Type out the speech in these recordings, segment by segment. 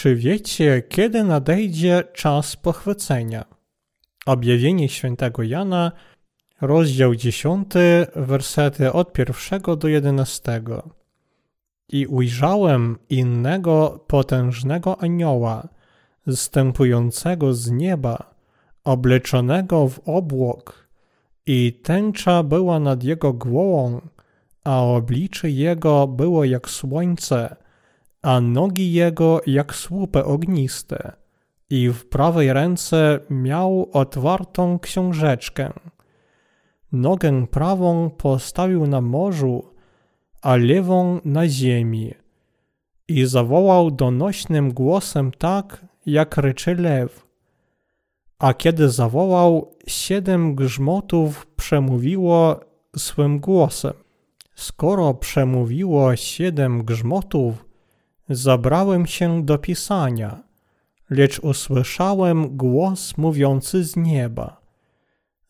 Czy wiecie, kiedy nadejdzie czas pochwycenia? Objawienie świętego Jana, rozdział 10, wersety od pierwszego do 11. I ujrzałem innego potężnego anioła, zstępującego z nieba, obleczonego w obłok, i tęcza była nad jego głową, a oblicze jego było jak słońce, a nogi jego jak słupy ogniste, i w prawej ręce miał otwartą książeczkę. Nogę prawą postawił na morzu, a lewą na ziemi. I zawołał donośnym głosem tak, jak ryczy lew. A kiedy zawołał, siedem grzmotów przemówiło swym głosem. Skoro przemówiło siedem grzmotów, zabrałem się do pisania, lecz usłyszałem głos mówiący z nieba.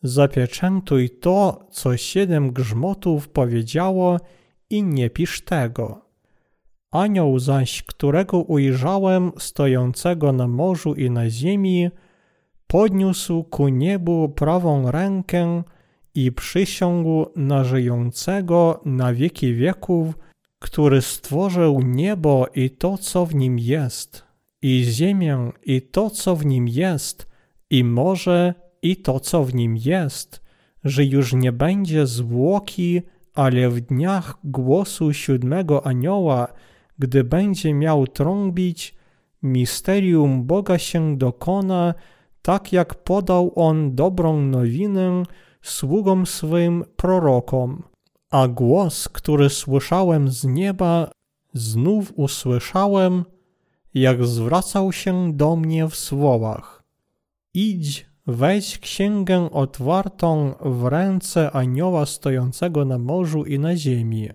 Zapieczętuj to, co siedem grzmotów powiedziało i nie pisz tego. Anioł zaś, którego ujrzałem stojącego na morzu i na ziemi, podniósł ku niebu prawą rękę i przysiągł na żyjącego na wieki wieków, który stworzył niebo i to, co w nim jest, i ziemię i to, co w nim jest, i morze i to, co w nim jest, że już nie będzie zwłoki, ale w dniach głosu siódmego anioła, gdy będzie miał trąbić, misterium Boga się dokona, tak jak podał on dobrą nowinę sługom swym prorokom. A głos, który słyszałem z nieba, znów usłyszałem, jak zwracał się do mnie w słowach. Idź, weź księgę otwartą w ręce anioła stojącego na morzu i na ziemi.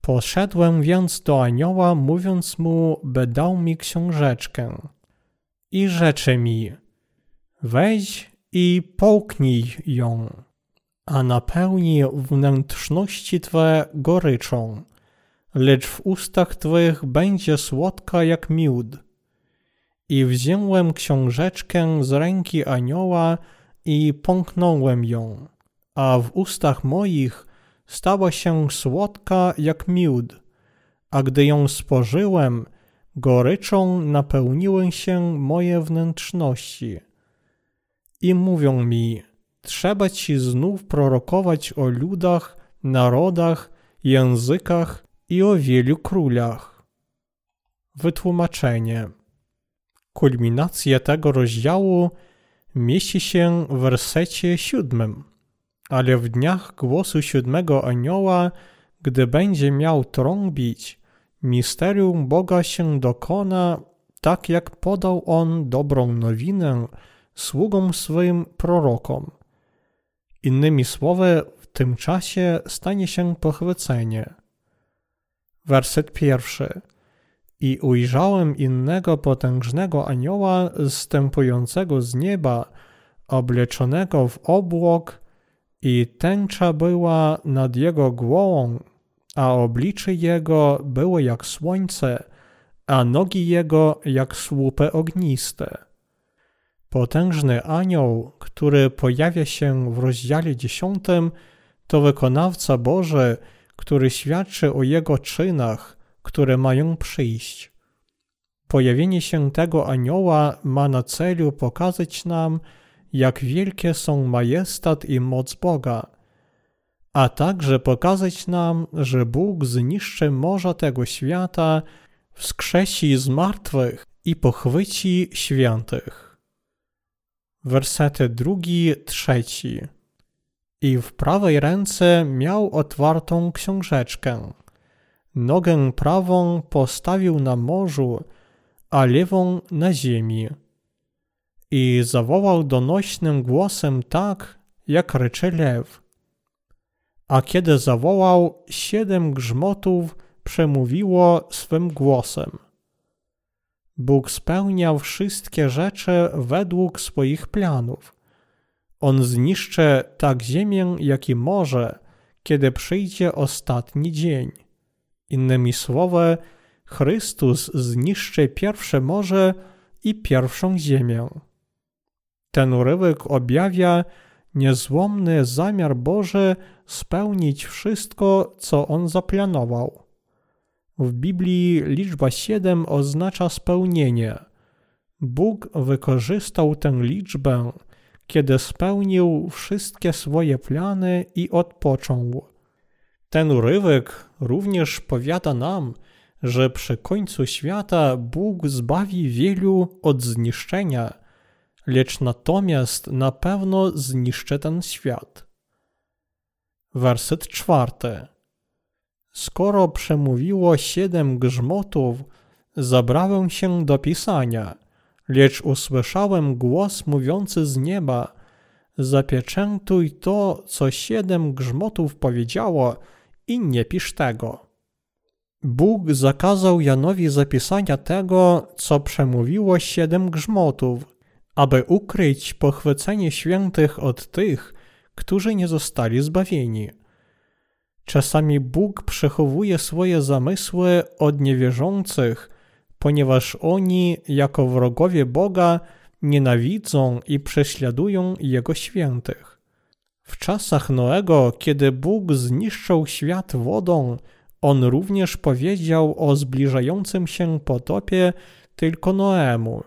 Poszedłem więc do anioła, mówiąc mu, by dał mi książeczkę. I rzecze mi, weź i połknij ją a napełni wnętrzności Twe goryczą, lecz w ustach Twych będzie słodka jak miód. I wziąłem książeczkę z ręki anioła i pąknąłem ją, a w ustach moich stała się słodka jak miód, a gdy ją spożyłem, goryczą napełniły się moje wnętrzności. I mówią mi, trzeba ci znów prorokować o ludach, narodach, językach i o wielu królach. Wytłumaczenie. Kulminacja tego rozdziału mieści się w wersecie siódmym. Ale w dniach głosu siódmego anioła, gdy będzie miał trąbić, misterium Boga się dokona, tak jak podał on dobrą nowinę sługom swoim prorokom. Innymi słowy, w tym czasie stanie się pochwycenie. Werset pierwszy. I ujrzałem innego potężnego anioła zstępującego z nieba, obleczonego w obłok, i tęcza była nad jego głową, a oblicze jego było jak słońce, a nogi jego jak słupy ogniste. Potężny anioł, który pojawia się w rozdziale 10, to wykonawca Boży, który świadczy o jego czynach, które mają przyjść. Pojawienie się tego anioła ma na celu pokazać nam, jak wielkie są majestat i moc Boga, a także pokazać nam, że Bóg zniszczy morza tego świata, wskrzesi z martwych i pochwyci świętych wersety drugi, trzeci. I w prawej ręce miał otwartą książeczkę. Nogę prawą postawił na morzu, a lewą na ziemi. I zawołał donośnym głosem tak, jak ryczy lew. A kiedy zawołał, siedem grzmotów przemówiło swym głosem – Bóg spełniał wszystkie rzeczy według swoich planów. On zniszczy tak ziemię, jak i morze, kiedy przyjdzie ostatni dzień. Innymi słowy, Chrystus zniszczy pierwsze morze i pierwszą ziemię. Ten urywek objawia niezłomny zamiar Boży spełnić wszystko, co On zaplanował. W Biblii liczba 7 oznacza spełnienie. Bóg wykorzystał tę liczbę, kiedy spełnił wszystkie swoje plany i odpoczął. Ten urywek również powiada nam, że przy końcu świata Bóg zbawi wielu od zniszczenia, lecz natomiast na pewno zniszczy ten świat. Werset czwarty. Skoro przemówiło siedem grzmotów, zabrałem się do pisania, lecz usłyszałem głos mówiący z nieba: Zapieczętuj to, co siedem grzmotów powiedziało, i nie pisz tego. Bóg zakazał Janowi zapisania tego, co przemówiło siedem grzmotów, aby ukryć pochwycenie świętych od tych, którzy nie zostali zbawieni. Czasami Bóg przechowuje swoje zamysły od niewierzących, ponieważ oni, jako wrogowie Boga, nienawidzą i prześladują Jego świętych. W czasach Noego, kiedy Bóg zniszczył świat wodą, on również powiedział o zbliżającym się potopie tylko Noemu.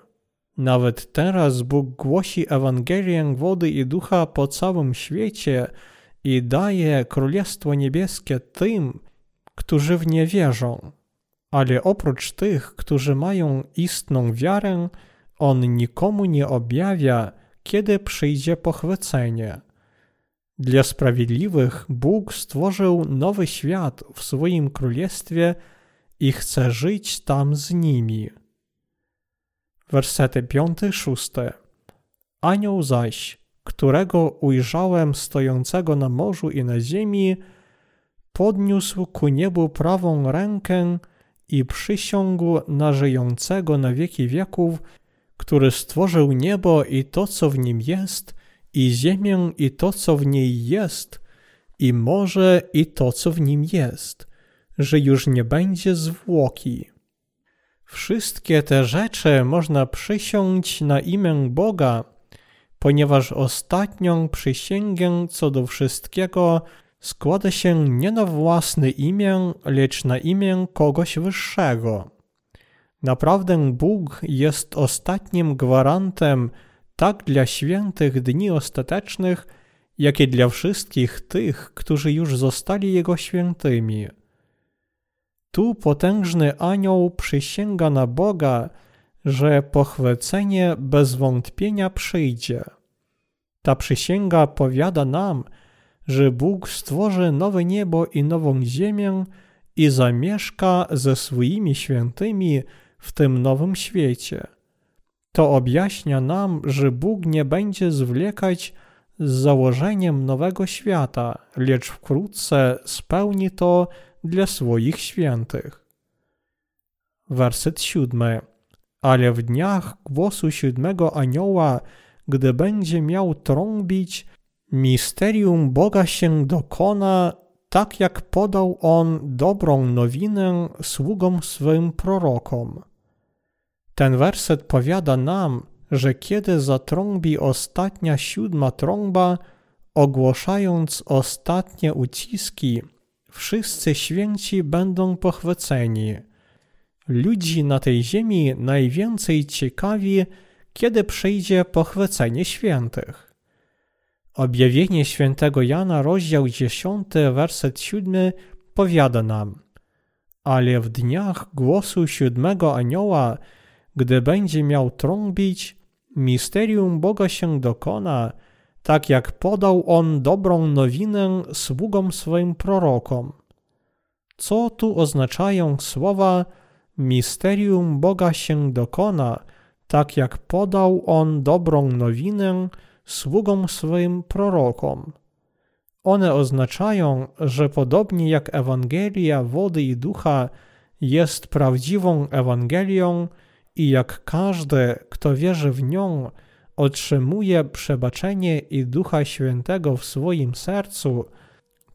Nawet teraz Bóg głosi Ewangelię wody i ducha po całym świecie i daje Królestwo Niebieskie tym, którzy w nie wierzą. Ale oprócz tych, którzy mają istną wiarę, On nikomu nie objawia, kiedy przyjdzie pochwycenie. Dla sprawiedliwych Bóg stworzył nowy świat w swoim królestwie i chce żyć tam z nimi. Wersety 5-6 Anioł zaś, którego ujrzałem stojącego na morzu i na ziemi, podniósł ku niebu prawą rękę i przysiągł na żyjącego na wieki wieków, który stworzył niebo i to, co w nim jest – i ziemię i to, co w niej jest, i morze i to, co w nim jest, że już nie będzie zwłoki. Wszystkie te rzeczy można przysiąść na imię Boga, ponieważ ostatnią przysięgę co do wszystkiego składa się nie na własne imię, lecz na imię kogoś wyższego. Naprawdę Bóg jest ostatnim gwarantem tak dla świętych dni ostatecznych, jak i dla wszystkich tych, którzy już zostali Jego świętymi. Tu potężny anioł przysięga na Boga, że pochwycenie bez wątpienia przyjdzie. Ta przysięga powiada nam, że Bóg stworzy nowe niebo i nową ziemię i zamieszka ze swoimi świętymi w tym nowym świecie. To objaśnia nam, że Bóg nie będzie zwlekać z założeniem nowego świata, lecz wkrótce spełni to dla swoich świętych. Werset siódmy. Ale w dniach głosu siódmego anioła, gdy będzie miał trąbić, misterium Boga się dokona, tak jak podał on dobrą nowinę sługom swym prorokom. Ten werset powiada nam, że kiedy zatrąbi ostatnia siódma trąba, ogłaszając ostatnie uciski, wszyscy święci będą pochwyceni. Ludzi na tej ziemi najwięcej ciekawi, kiedy przyjdzie pochwycenie świętych. Objawienie świętego Jana, rozdział 10, werset 7 powiada nam: Ale w dniach głosu siódmego anioła gdy będzie miał trąbić, misterium Boga się dokona, tak jak podał on dobrą nowinę sługom swoim prorokom. Co tu oznaczają słowa misterium Boga się dokona, tak jak podał on dobrą nowinę sługom swoim prorokom? One oznaczają, że podobnie jak Ewangelia wody i ducha jest prawdziwą Ewangelią, i jak każdy, kto wierzy w nią, otrzymuje przebaczenie i Ducha Świętego w swoim sercu,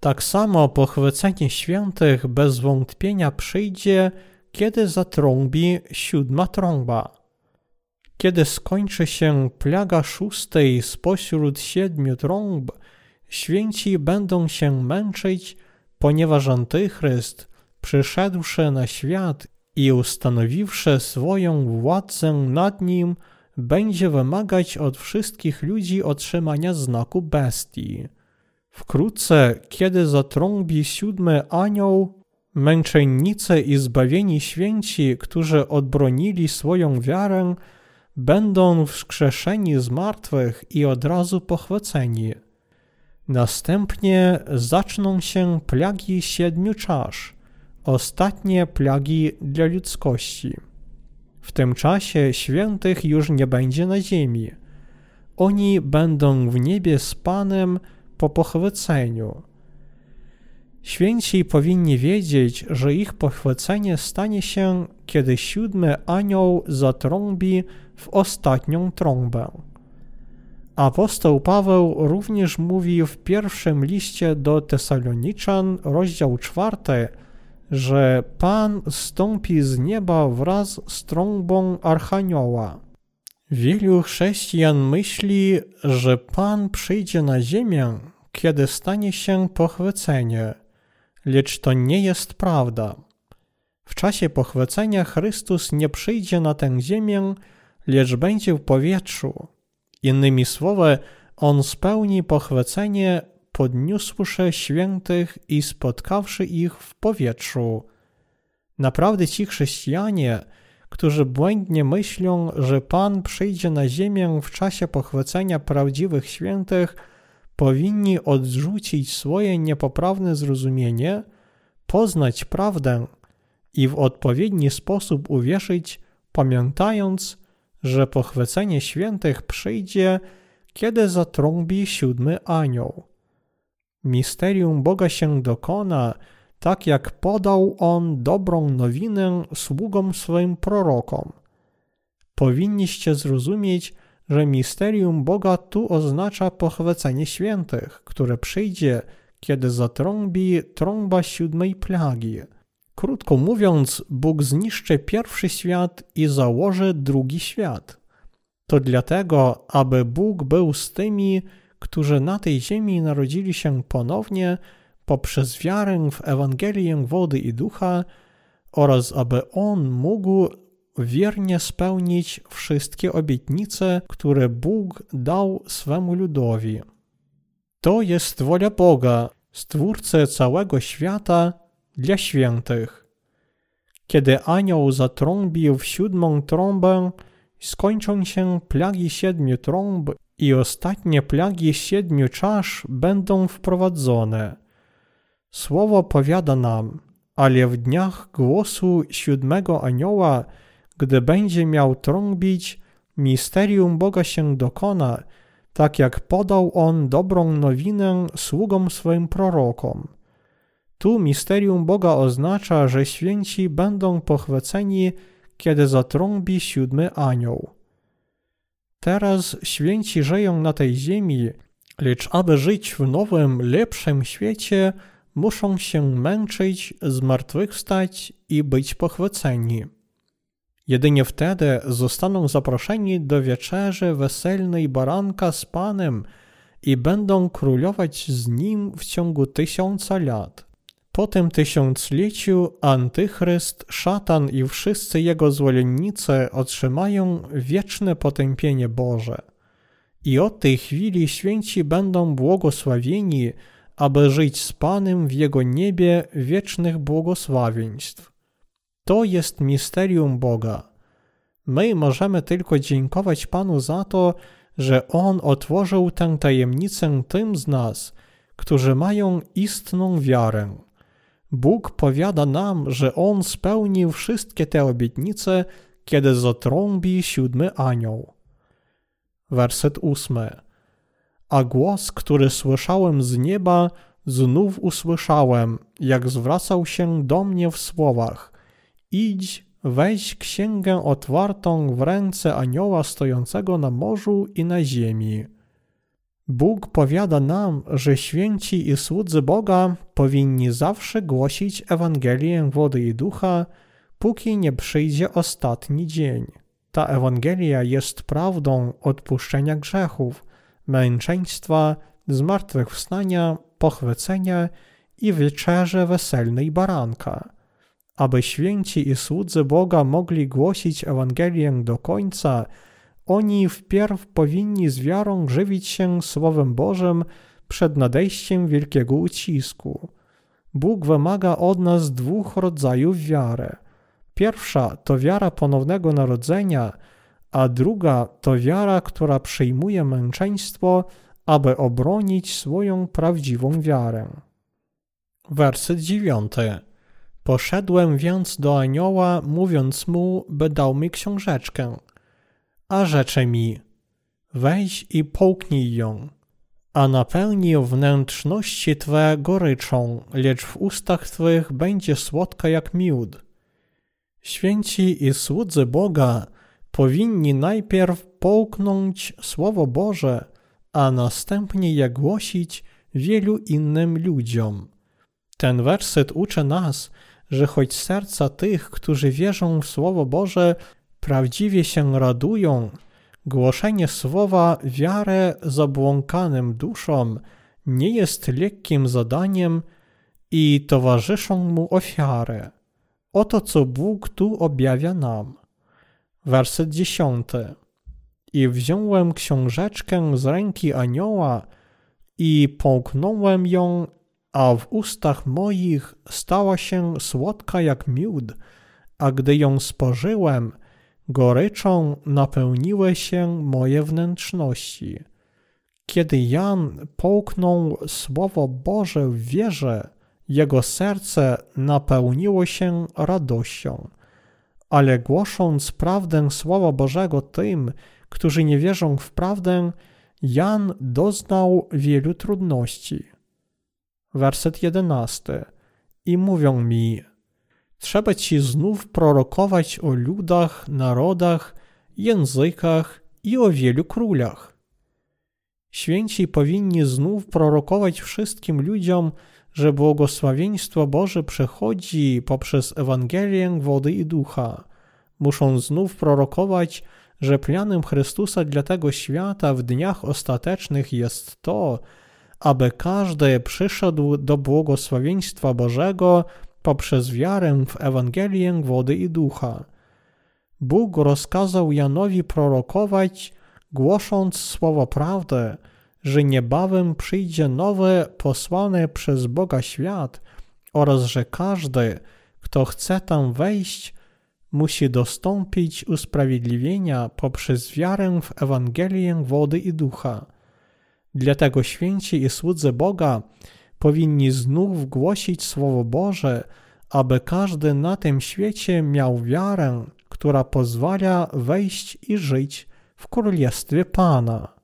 tak samo pochwycenie świętych bez wątpienia przyjdzie, kiedy zatrąbi siódma trąba. Kiedy skończy się plaga szóstej spośród siedmiu trąb, święci będą się męczyć, ponieważ Antychryst, przyszedłszy na świat i ustanowiwszy swoją władzę nad nim, będzie wymagać od wszystkich ludzi otrzymania znaku bestii. Wkrótce, kiedy zatrąbi siódmy anioł, męczennicy i zbawieni święci, którzy odbronili swoją wiarę, będą wskrzeszeni z martwych i od razu pochwyceni. Następnie zaczną się plagi siedmiu czasz, ostatnie plagi dla ludzkości. W tym czasie świętych już nie będzie na ziemi. Oni będą w niebie z Panem po pochwyceniu. Święci powinni wiedzieć, że ich pochwycenie stanie się, kiedy siódmy anioł zatrąbi w ostatnią trąbę. Apostoł Paweł również mówi w pierwszym liście do Tesaloniczan, rozdział czwarty, że Pan stąpi z nieba wraz z trąbą Archanioła. Wielu chrześcijan myśli, że Pan przyjdzie na ziemię, kiedy stanie się pochwycenie, lecz to nie jest prawda. W czasie pochwycenia Chrystus nie przyjdzie na tę ziemię, lecz będzie w powietrzu. Innymi słowy, On spełni pochwycenie podniósłszy świętych i spotkawszy ich w powietrzu. Naprawdę ci chrześcijanie, którzy błędnie myślą, że Pan przyjdzie na ziemię w czasie pochwycenia prawdziwych świętych, powinni odrzucić swoje niepoprawne zrozumienie, poznać prawdę i w odpowiedni sposób uwierzyć, pamiętając, że pochwycenie świętych przyjdzie, kiedy zatrąbi siódmy anioł. Misterium Boga się dokona, tak jak podał On dobrą nowinę sługom swoim prorokom. Powinniście zrozumieć, że misterium Boga tu oznacza pochwycenie świętych, które przyjdzie, kiedy zatrąbi trąba siódmej plagi. Krótko mówiąc, Bóg zniszczy pierwszy świat i założy drugi świat. To dlatego, aby Bóg był z tymi, którzy na tej ziemi narodzili się ponownie poprzez wiarę w Ewangelię wody i ducha oraz aby On mógł wiernie spełnić wszystkie obietnice, które Bóg dał swemu ludowi. To jest wola Boga, Stwórcy całego świata dla świętych. Kiedy anioł zatrąbił w siódmą trąbę, skończą się plagi siedmiu trąb i ostatnie plagi siedmiu czasz będą wprowadzone. Słowo powiada nam, ale w dniach głosu siódmego anioła, gdy będzie miał trąbić, misterium Boga się dokona, tak jak podał on dobrą nowinę sługom swoim prorokom. Tu misterium Boga oznacza, że święci będą pochwyceni, kiedy zatrąbi siódmy anioł. Teraz święci żyją na tej ziemi, lecz aby żyć w nowym, lepszym świecie, muszą się męczyć, zmartwychwstać i być pochwyceni. Jedynie wtedy zostaną zaproszeni do wieczerzy weselnej baranka z Panem i będą królować z Nim w ciągu tysiąca lat. Po tym tysiącleciu Antychryst, szatan i wszyscy jego zwolennicy otrzymają wieczne potępienie Boże. I od tej chwili święci będą błogosławieni, aby żyć z Panem w Jego niebie wiecznych błogosławieństw. To jest misterium Boga. My możemy tylko dziękować Panu za to, że On otworzył tę tajemnicę tym z nas, którzy mają istną wiarę. Bóg powiada nam, że On spełnił wszystkie te obietnice, kiedy zatrąbi siódmy anioł. Werset ósmy. A głos, który słyszałem z nieba, znów usłyszałem, jak zwracał się do mnie w słowach: Idź, weź księgę otwartą w ręce anioła stojącego na morzu i na ziemi Bóg powiada nam, że święci i słudzy Boga powinni zawsze głosić Ewangelię wody i ducha, póki nie przyjdzie ostatni dzień. Ta Ewangelia jest prawdą odpuszczenia grzechów, męczeństwa, zmartwychwstania, pochwycenia i wieczerzy weselnej baranka. Aby święci i słudzy Boga mogli głosić Ewangelię do końca, oni wpierw powinni z wiarą żywić się Słowem Bożym przed nadejściem wielkiego ucisku. Bóg wymaga od nas dwóch rodzajów wiary. Pierwsza to wiara ponownego narodzenia, a druga to wiara, która przyjmuje męczeństwo, aby obronić swoją prawdziwą wiarę. Werset dziewiąty. Poszedłem więc do anioła, mówiąc mu, by dał mi książeczkę. A rzecze mi, weź i połknij ją, a napełni wnętrzności Twe goryczą, lecz w ustach Twych będzie słodka jak miód. Święci i słudzy Boga powinni najpierw połknąć Słowo Boże, a następnie je głosić wielu innym ludziom. Ten werset uczy nas, że choć serca tych, którzy wierzą w Słowo Boże, prawdziwie się radują, głoszenie słowa wiarę zabłąkanym duszom nie jest lekkim zadaniem i towarzyszą mu ofiary. Oto co Bóg tu objawia nam. Werset dziesiąty. I wziąłem książeczkę z ręki anioła i połknąłem ją a w ustach moich stała się słodka jak miód, a gdy ją spożyłem, goryczą napełniły się moje wnętrzności. Kiedy Jan połknął Słowo Boże w wierze, jego serce napełniło się radością. Ale głosząc prawdę Słowa Bożego tym, którzy nie wierzą w prawdę, Jan doznał wielu trudności werset jedenasty. I mówią mi, trzeba ci znów prorokować o ludach, narodach, językach i o wielu królach. Święci powinni znów prorokować wszystkim ludziom, że błogosławieństwo Boże przychodzi poprzez Ewangelię wody i ducha. Muszą znów prorokować, że planem Chrystusa dla tego świata w dniach ostatecznych jest to, aby każdy przyszedł do błogosławieństwa Bożego poprzez wiarę w Ewangelię wody i ducha. Bóg rozkazał Janowi prorokować, głosząc słowo prawdy, że niebawem przyjdzie nowy, posłany przez Boga świat oraz że każdy, kto chce tam wejść, musi dostąpić usprawiedliwienia poprzez wiarę w Ewangelię wody i ducha. Dlatego święci i słudzy Boga powinni znów głosić Słowo Boże, aby każdy na tym świecie miał wiarę, która pozwala wejść i żyć w Królestwie Pana.